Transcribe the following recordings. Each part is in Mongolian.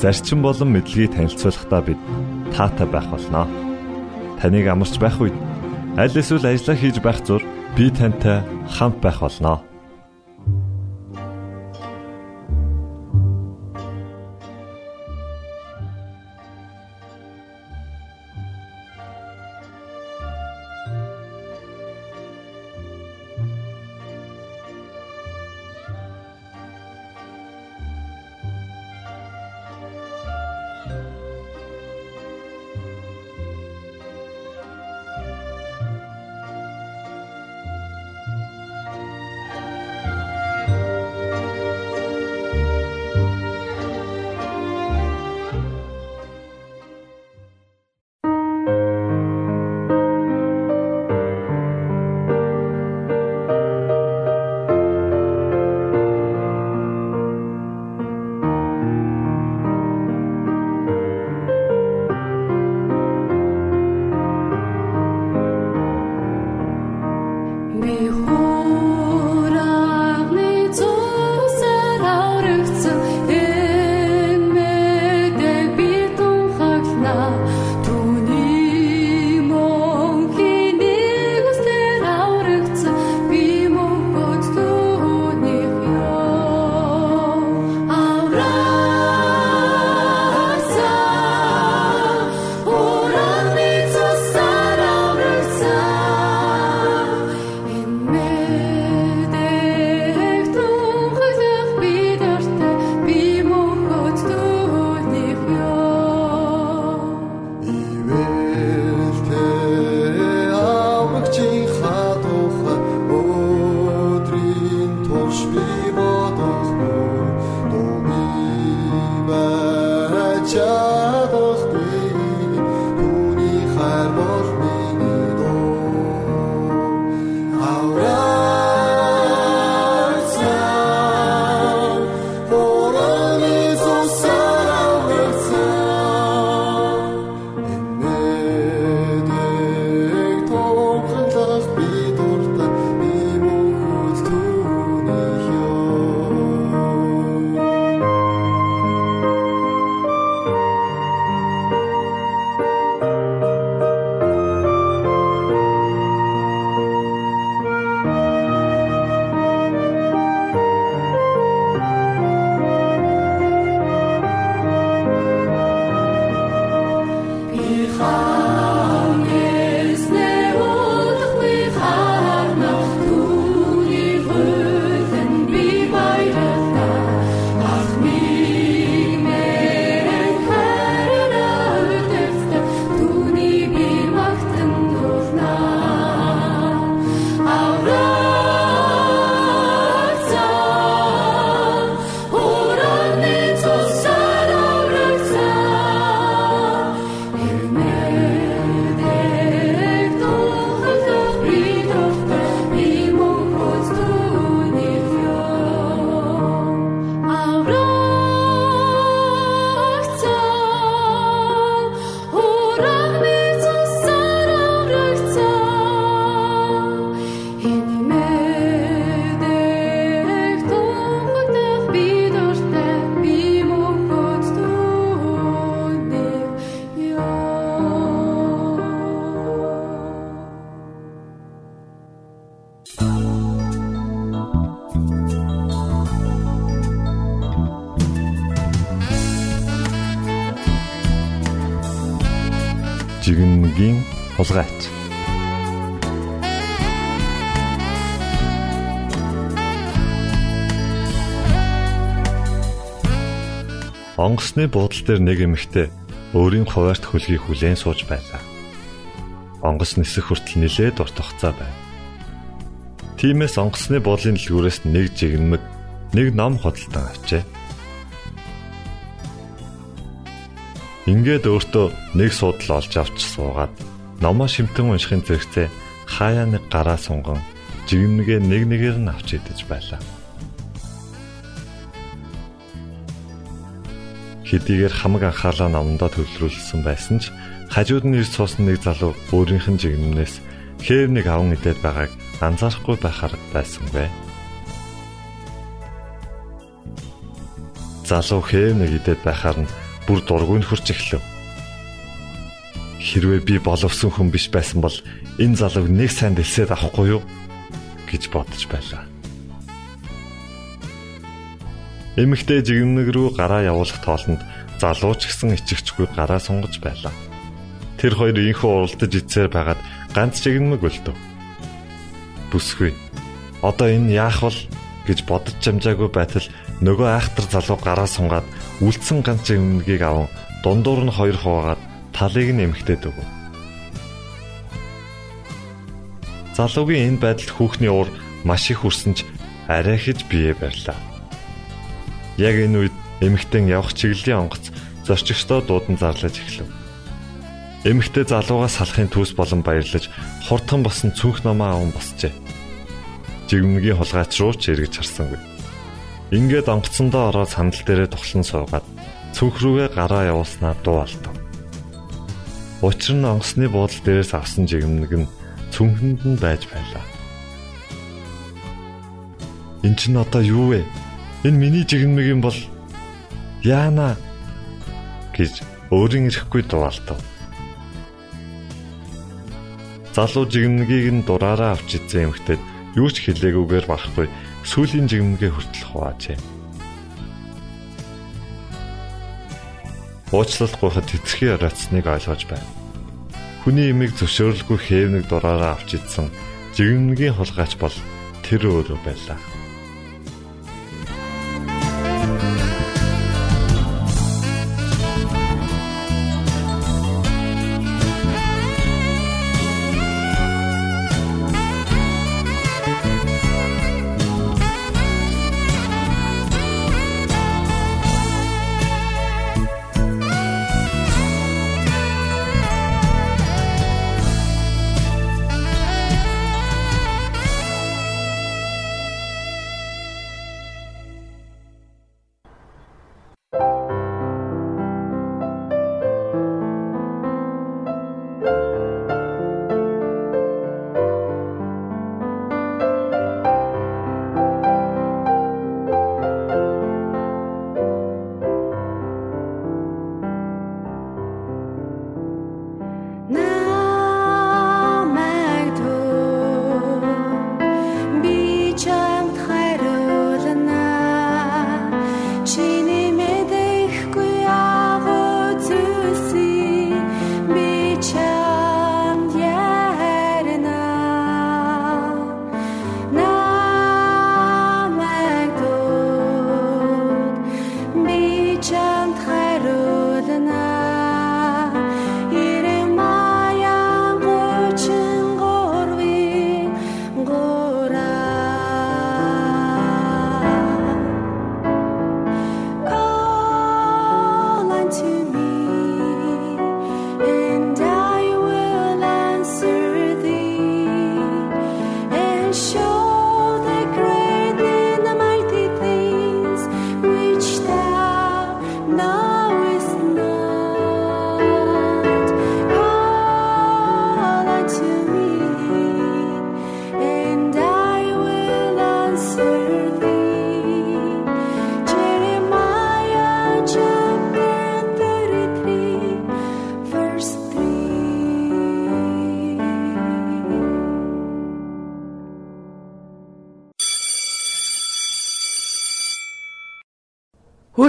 зарчим болон мэдлэгийг танилцуулахдаа бид таатай байх болноо. Таныг амарч байх үед аль эсвэл ажиллаа хийж байх зур би тантай хамт байх болноо. Хулгайч. Онгоцны буудлын дээр нэг эмэгтэй өөрийн хуваарт хөлгийг хүлээн сууж байлаа. Онгоц нисэх хүртэл нилээд урт хугацаа байв. Тимээс онгоцны буудлын дэлгүүрээс нэг жигнэмэг нэг ном хөдөлтөн авчээ. Ингээд өөртөө нэг суудал олж авч суугаад номоо шимтэн уншихын зэрэгцээ хаяа нэг гараа сунган жигнэгээ нэг нэгээр нь авч идэж байлаа. Хэдийгээр хамаг анхаалаа номдоо төвлөрүүлсэн байсан ч хажууд нь ирж суусан нэг залуу өөрийнх нь жигнэнээс хээв нэг аван идээд байгааг анзаарахгүй байхаар байсангүй. Залуу хээв нэг идээд байхаар нь бүр дургүй хурж эхлэв. Хэрвээ би боловсон хүн биш байсан бол энэ залууг нэг сайн дэлсээд авахгүй юу гэж бодож байлаа. Эмэгтэй жигнэг рүү гараа явуулах тоолонд залуу ч гэсэн ичгчгүй гараа сунгаж байлаа. Тэр хоёр инхүү уралдаж ицээр байгаад ганц жигнэмэг өлтөв бүсгүй. Одоо энэ яах вэ гэж бодож чамжаагүй байтал нөгөө айхтар залуу гараа сунгаад үлдсэн ганц өмнөгийг аван дундуур нь хоёр хуваагаад талыг нь эмхтээд өгөв. Залуугийн энэ байдалд хүүхний уур маш их хүрсэн ч арай хэж бие барьлаа. Яг энэ үед эмхтэн явах чиглэлийн онгоц зорчигчдоо дуудан зарлаж эхлэв. Эмэгтэй залуугаас салахын төс болон баярлаж хурдхан босон цүнх номоо аван босчээ. Жигмэгийн хулгайч руу ч эргэж харсангүй. Ингээд онгоцсондоо ороод сандал дээрээ тоглон суугаад цүнх рүүгээ гараа явуулснаа дуу алдав. Учир нь онгоцны буудлын дээрээс авсан жигмэг нь цүнхэнд нь байж байлаа. Энд чинь одоо юу вэ? Энэ миний жигмэг юм бол яана гэж өөрийн ирэхгүй дуу алдав. Залуу жигмэгийг нь дураараа авч идсэн эмэгтэйд юу ч хэлээгүйгээр барахгүй сүүлийн жигмэгээ хүртэл хуваажээ. Уучлалт гуйхад тэтгэхийн ороцсныг ойлгож байна. Хүний имийг зөвшөөрөлгүй хээвнэг дураараа авч идсэн жигмэгийн хулгайч бол тэр өөрөө байлаа.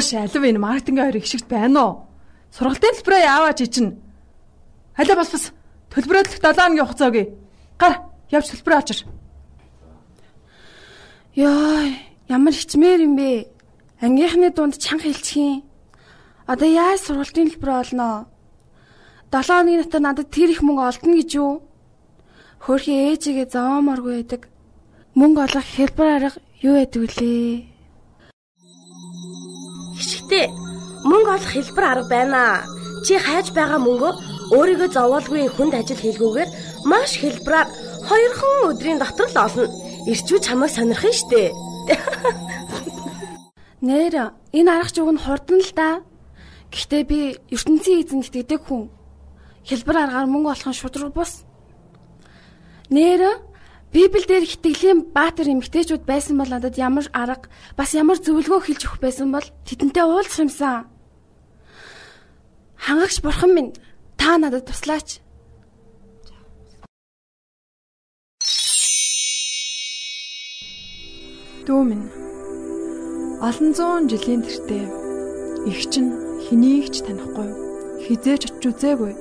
Хөөш алив энэ маркетингийн хоёр ихшигт байна уу? Сургалтын төлбөрөө яаваач ичнэ. Халаа бас бас төлбөрөөлөх 7 хоногийн хугацаа өгье. Гар явж төлбөрөө авчир. Йой, ямар хичмээр юм бэ? Ангийнхны дунд чанга хэлчих юм. Одоо яаж сургалтын төлбөр олноо? 7 хоногийн натар надад тэр их мөнгө олдно гэж юу? Хөрхи ээжигээ зовооморгүй байдаг. Мөнгө олох хэлбэр арга юу байдаг вүлээ? Хишгтээ мөнгө олох хэлбэр арга байна. Чи хайж байгаа мөнгөө өөрийгөө зовоолгүй хүнд ажил хийлгүүгээр маш хэлбраар хоёрхан өдрийн дотор л олно. Ирчүү чамайг сонирхно штэ. Нэр энэ арга жуг нь хурдан л да. Гэхдээ би ертөнцийн эзэнд итгэдэг хүн. Хэлбэр аргаар мөнгө олох нь шудраг бус. Нэр Библиэл дээр итгэлийн баатар эмгтээчүүд байсан бол надад ямар арга бас ямар зөвлөгөө хэлж өгөх байсан бол тэдэнтэй уулзах юмсан. Хангагч бурхан минь та надад туслаач. Дүү минь олон зуун жилийн тэртээ их чинь хэнийг ч танихгүй хизээч очиж үзээгүй.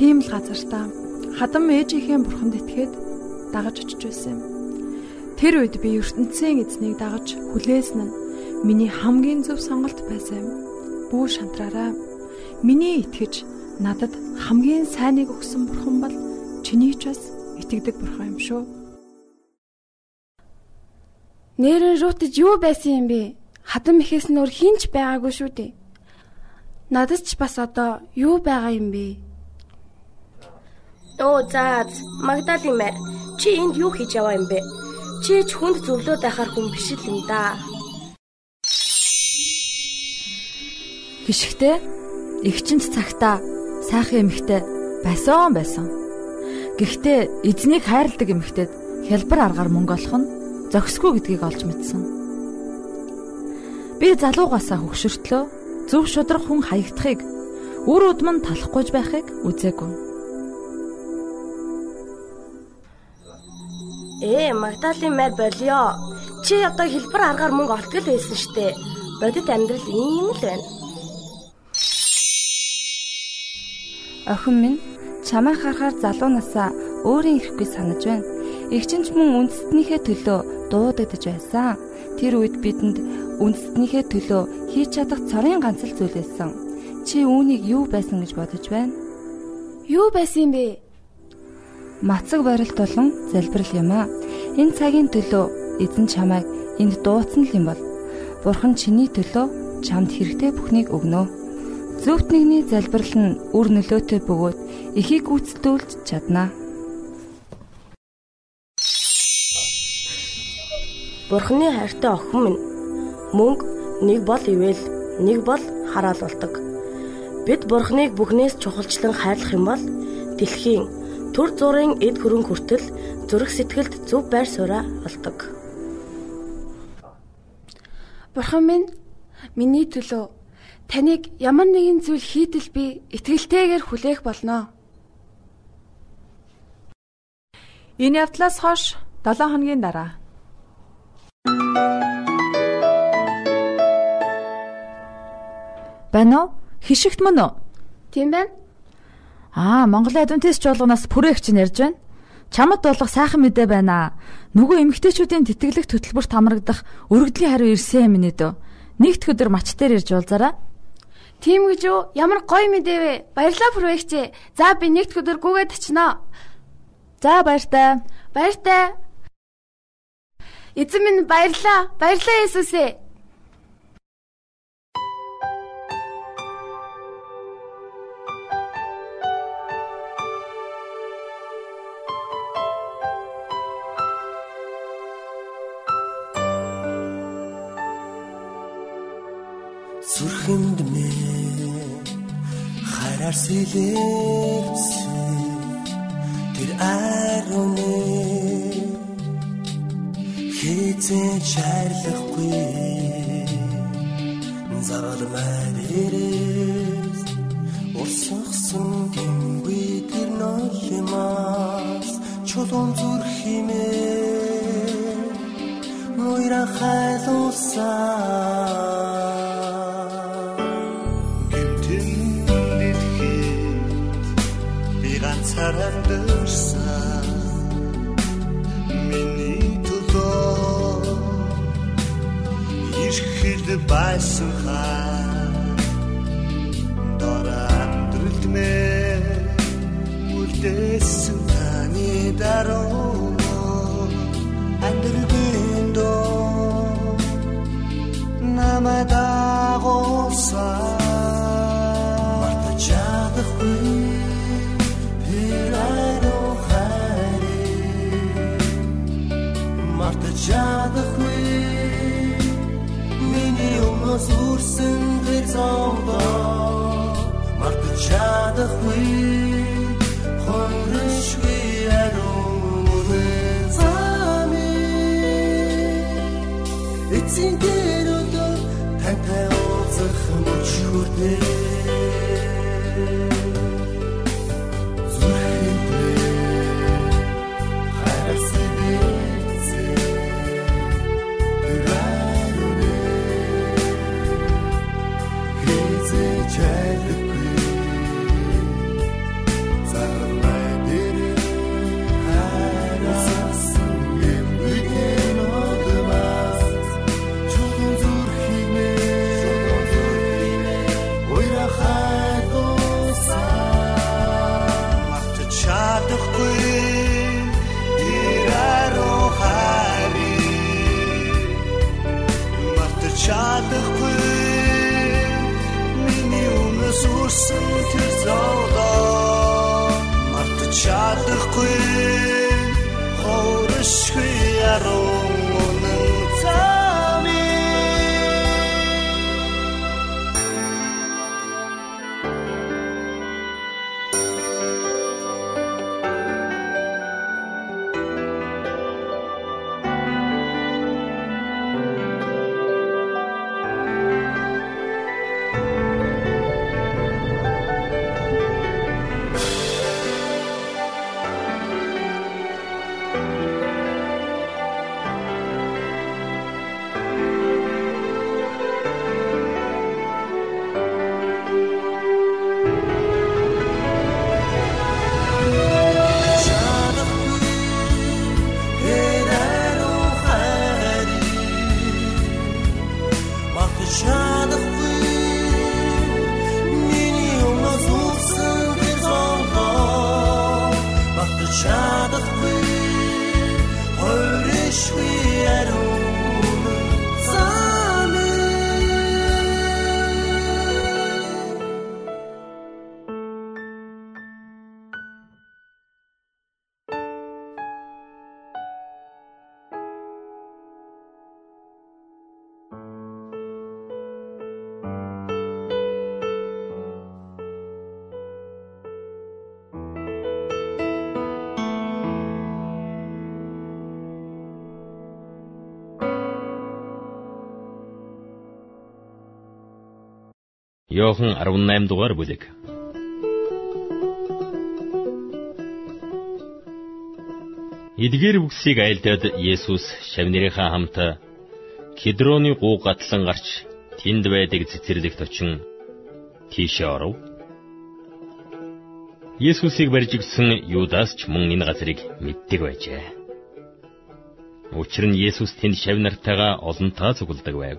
Тийм л газартаа хадам ээжийнхээ бурханд итгээд дагаж очиж байсан юм. Тэр үед би ертөнцийн эзнийг дагаж хүлээсэн нь миний хамгийн зөв сонголт байсан юм. Бүү шантраараа миний итгэж надад хамгийн сайныг өгсөн бурхан бол чиний ч бас итгэдэг бурхан юм шүү. Нэрэн рутж юу байсан юм бэ? Хадам ихэс нөр хинч байгаагүй шүү дээ. Надад ч бас одоо юу байгаа юм бэ? Оо заа Магдалин мэр чи энд юу хийж яваа юм бэ? Чи ч хүнд зөвлөөд байхаар хүн биш л юм да. Хишгтээ эгчэнц цагта сайхан эмэгтэй байсан байсан. Гэхдээ эзнийг хайрладаг эмэгтэйд хялбар аргаар мөнгө олох нь зохисгүй гэдгийг олж мэдсэн. Би залуугаасаа хөгшөртлөө зөв шудраг хүн хаягдахыг үр удам нь талахгүй байхыг үзээгүй. Ээ, Магдалин мэр болио. Чи одоо хэлбэр аргаар мөнгө олтгол байсан штэ. Бодит амьдрал ийм л байна. Охин минь чамайг харахаар залуу насаа өөрийн ирэхгүй санаж байна. Игчинч мөн үндэстнийхээ төлөө дуудагдж байсан. Тэр үед бидэнд үндэстнийхээ төлөө хийж чадах цорын ганц л зүйл байсан. Чи үүнийг юу байсан гэж бодож байна? Юу байсан юм бэ? Мацаг барилт болон залбирал юм аа. Энэ цагийн төлөө эзэн чамайг энд дуудсан л юм бол Бурхан чиний төлөө чамд хэрэгтэй бүхнийг өгнө. Зөвхт нэгний залбирал нь үр нөлөөтэй бөгөөд эхийг гүйцэтгүүлж чаднаа. Бурхны хайртай охин минь мөнгө нэг бол ивэл нэг бол хараалуулдаг. Бид Бурхныг бүхнээс чухалчлан хайрлах юм бол дэлхийн төр зургийн эд хөрөнгө хүртэл зүрх сэтгэлд зөв байр сууриа олдог. Бурхан минь миний төлөө таныг ямар нэгэн зүйл хийдэл би итгэлтэйгээр хүлээх болно. Энэ явдлаас хойш 7 хоногийн дараа уу? Хишигт мөн үү? Тийм байна. Аа, Монголын адвентист жуулгнаас бүрээгч нь ярьж байна. Чамд болох сайхан мэдээ байна. Нөгөө эмгтээчүүдийн тэтгэлэг хөтөлбөрт хамрагдах өргөдлийн хариу ирсэн юм нэ. Нэгд өдөр мач дээр ирж уулзаараа. Тийм гэж юу? Ямар гоё мэдээ вэ? Баярлалаа бүрээгч. За би нэгд өдөр гүгээд очиноо. За баяртай. Баяртай. Эзэн минь баярлаа. Баярлаа Есүс ээ. Сэлэрсэн тэр аруны хийцэн шаарлахгүй зарал мэрээс урсгсан гингүй тэр нойлмас чулуун зүрхимээ мойра хайлуусаа байсан хаа дара амдрэлтмэ үлдээсэн таны даруу амдрэгүндө намадагоса мартачадахгүй пирайно хари мартачадахгүй үрсэн тэр зовдоо мартаж чадахгүй хонрышгүй яруу зами эцсийн дээр өдөр тантай уулзах мөч хүртээ Йохан 18 дугаар бүлэг. Эдгээр үгсийг айлдаад Есүс шавнырийнхаа хамт Кедроны гуу гатлан гарч тэнд байдаг цэцэрлэгт очин тийшээ оров. Есүсийг барьж гисэн Юдас ч мөн энэ газрыг мэддэг байжээ. Учир нь Есүс тэнд шав нартайгаа олонтаа цугладаг байв.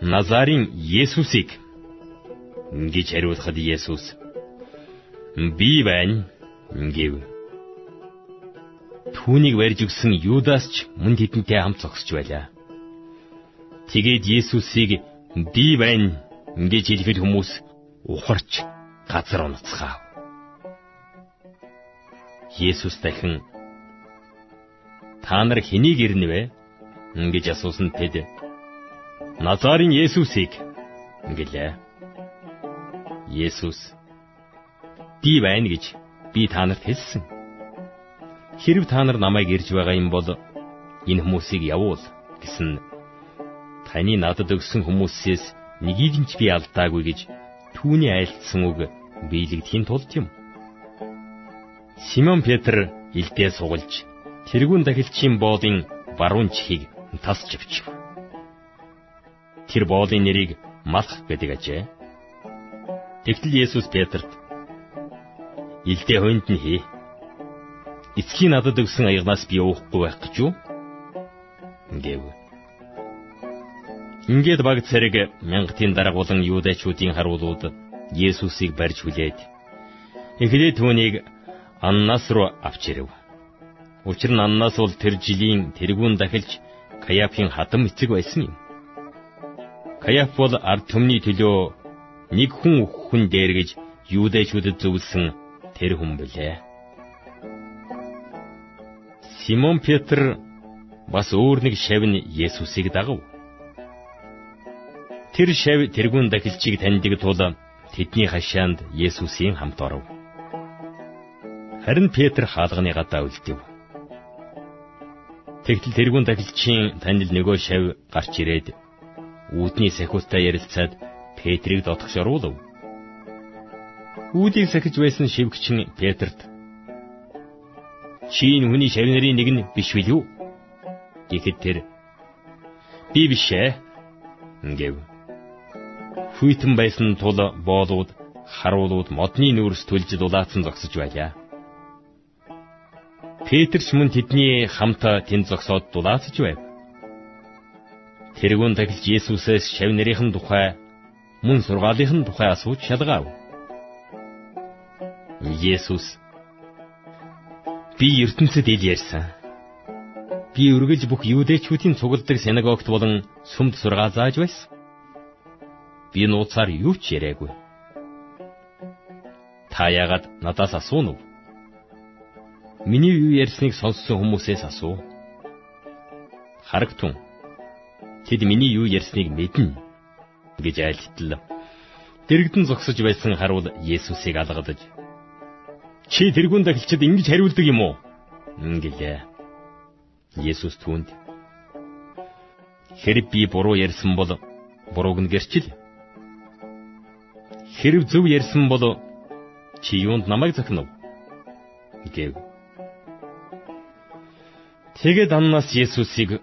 Назарын Есүсийг гэж хариулахад Есүс би байна гэв. Түүнийг барьж өгсөн Юдас ч мөн тэдэнтэй хамт зогсож байлаа. Тэгээд Есүсийг би байна гэж хэлэхэд хүмүүс ухарч газар унацгаав. Есүс дахин та нар хэнийг ирнэ вэ? гэж асуусан тэд Назарын Есүсийг гэлээ. Есүс "Би байна" гэж би та нарт хэлсэн. Хэрв та нар намайг ирж байгаа юм бол энэ хүмүүсийг явуул гэсэн таны надад өгсөн хүмүүсээс нэгийг нь ч би алдаагүй гэж түүний айлтсан үг биелэгдэхийн тулд юм. Симон Петр илдээ сугалж тэрүүн дахилчийн боолын баруун чихийг тасч авчив тэр боолын нэрийг Малх гэдэг ажээ. Тэгтэл Есүс Петрт "Илдээ хойнд нь хий. Эцгийн надад өгсөн аягнаас би уухгүй байх гэж юу?" гэв. Ингээд баг цэрэг мянгатын дараагуулан юудэчүүдийн харуулууд Есүсийг барьж хүлээд эхлээд түүнийг Аннас руу авч ирэв. Учир нь Аннас бол тэр жилийн тэргүүн дахилж Каяфын хатам эцэг байсан юм. Каяф бол ард түмний төлөө нэг хүн хүн дээргэж юудэчүүдэд зөвлөсөн тэр хүн билээ. Симон Петр бас өөр нэг шавь нь Есүсийг дагав. Тэр шавь тэргүүн дахилчийг таньдаг тул тэдний хашаанд Есүсийн хамт оров. Харин Петр хаалганы гадаа үлдэв. Тэгтэл тэргүүн дахилчийн танил нөгөө шавь гарч ирээд үүдний сахиустай ярилцаад Петрийг дотгош оруулав. Үүдийг сахиж байсан шивгчин Петрт "Чи энэ хүний шавь нарын нэг нь биш билүү?" гэхэд тэр "Би биш ээ" гэв. Хүйтэн байсан тул боолууд, харуулууд модны нүүрс түлж дулаацсан зогсож байлаа. Петр ч мөн тэдний хамт тэнд зогсоод дулаацж байв. Тэргүүн тахилч Есүсээс шав нарийнхэн тухай мөн сургаалынхын тухай асууж шалгаав. Есүс Би ертөнцид ил ярьсан. Би үргэлж бүх юудэчүүдийн цугладаг синагогт болон сүмд сургаал зааж байсан. Би нууцаар юу ч яриаггүй. Та яагаад надаас асуув? Миний юу ярьсныг сонссон хүмүүсээс асуу. Харагтун. Тэд миний юу ярьсныг мэднэ гэж айлтлаа. Дэрэгдэн зогсож байсан харуул Есүсийг алгадаж Чи тэрүүн дахилчид ингэж хариулдаг юм уу? Ингэлээ. Есүс түүнд Хэрэг би буруу ярьсан бол бурууг нь гэрчил. Хэрэг зөв ярьсан бол чи юунд намайг захинав? гэв. Тэгээд Аннас Есүсийг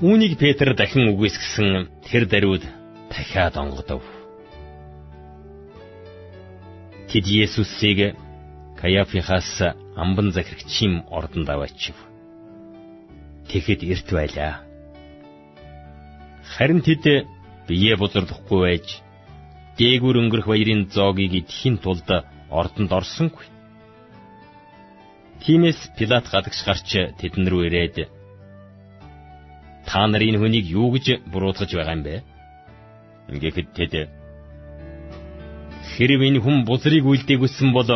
Үүнийг Петр дахин үгүйсгэсэн тэр даруйд дахиад онгодов. Тэд Есүсийг Каяфихаас амбан захирагчийн ордонд аваачив. Тэгэхэд эрт байлаа. Харин тэд бие бузарлахгүй байж дээгүр өнгөрөх баярын зоогийг идэхийн тулд ордонд орсонгүй. Тиймээс Пилат гадагш гарч тэдэн рүү ирээд та нарын хүнийг юу гэж буруутгаж байгаа юм бэ? Ингээд тэд Хэрв энэ хүн бузрыг үлдээгүйсэн бол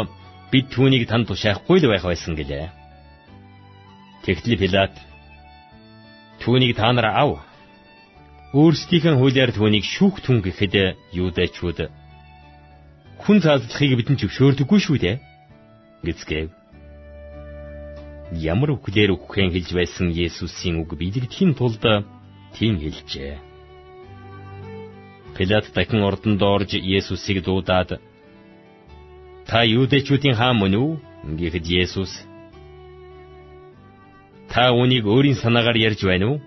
бид түүнийг танд тушаахгүй л байх байсан гэлээ. Тэгтэл Пилат түүнийг та нар ав. Өөрсдийнхээ хуулиар түүнийг шүүх түн гэхэд юудэчүүд хүн цааслахыг бидэнд зөвшөөрдөггүй шүү дээ. гэцгээв. Ямар үгээр үхэн хэлж байсан Есүсийн үг биелэгдэхийн тулд тийм хэлжээ. Пилат дахин ордонд орж Есүсийг дуудаад Та юудэчүүдийн хаан мөн үү? гэхэд Есүс Та үнийг өөрийн санаагаар ярьж байна уу?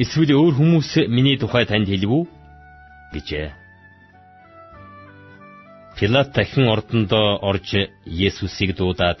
Эсвэл өөр хүмүүс миний тухай танд хэлв үү? гэжээ. Пилат дахин ордонд орж Есүсийг дуудаад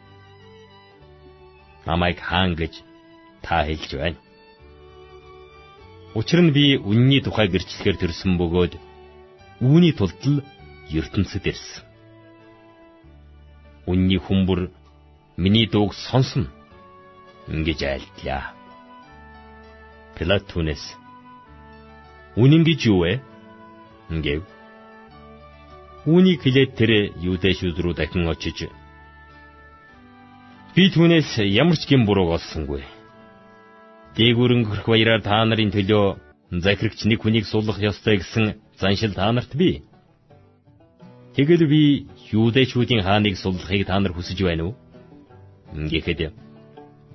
намайг хаан гэж та хэлж байна. Учир нь би үнний тухай гэрчлэхээр төрсөн бөгөөд үүний тулд л ертөнцид ирсэн. Үнний хүмбэр миний дууг сонсно ингэж айлтлаа. Пилат түүнээс үнэн гэж юу вэ? гэв. Үүнийг хэлээд тэр юудэшүүд рүү дахин очиж би түүнээс ямар ч гин бурууг олсонгүй. Дээгүүрэн хөрх баяраар та нарын төлөө захирагч нэг хүнийг суллах ёстой гэсэн заншил та нарт бий. Тэгэл би юудэшүүдийн хааныг суллахыг та нар хүсэж байна уу? Гэхэд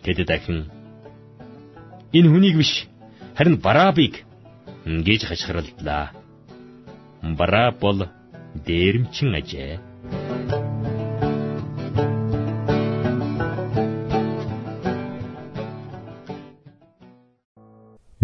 тэд дахин энэ хүнийг биш харин Барабыг гэж хашгиралдлаа. Бараб бол дээрэмчин ажээ.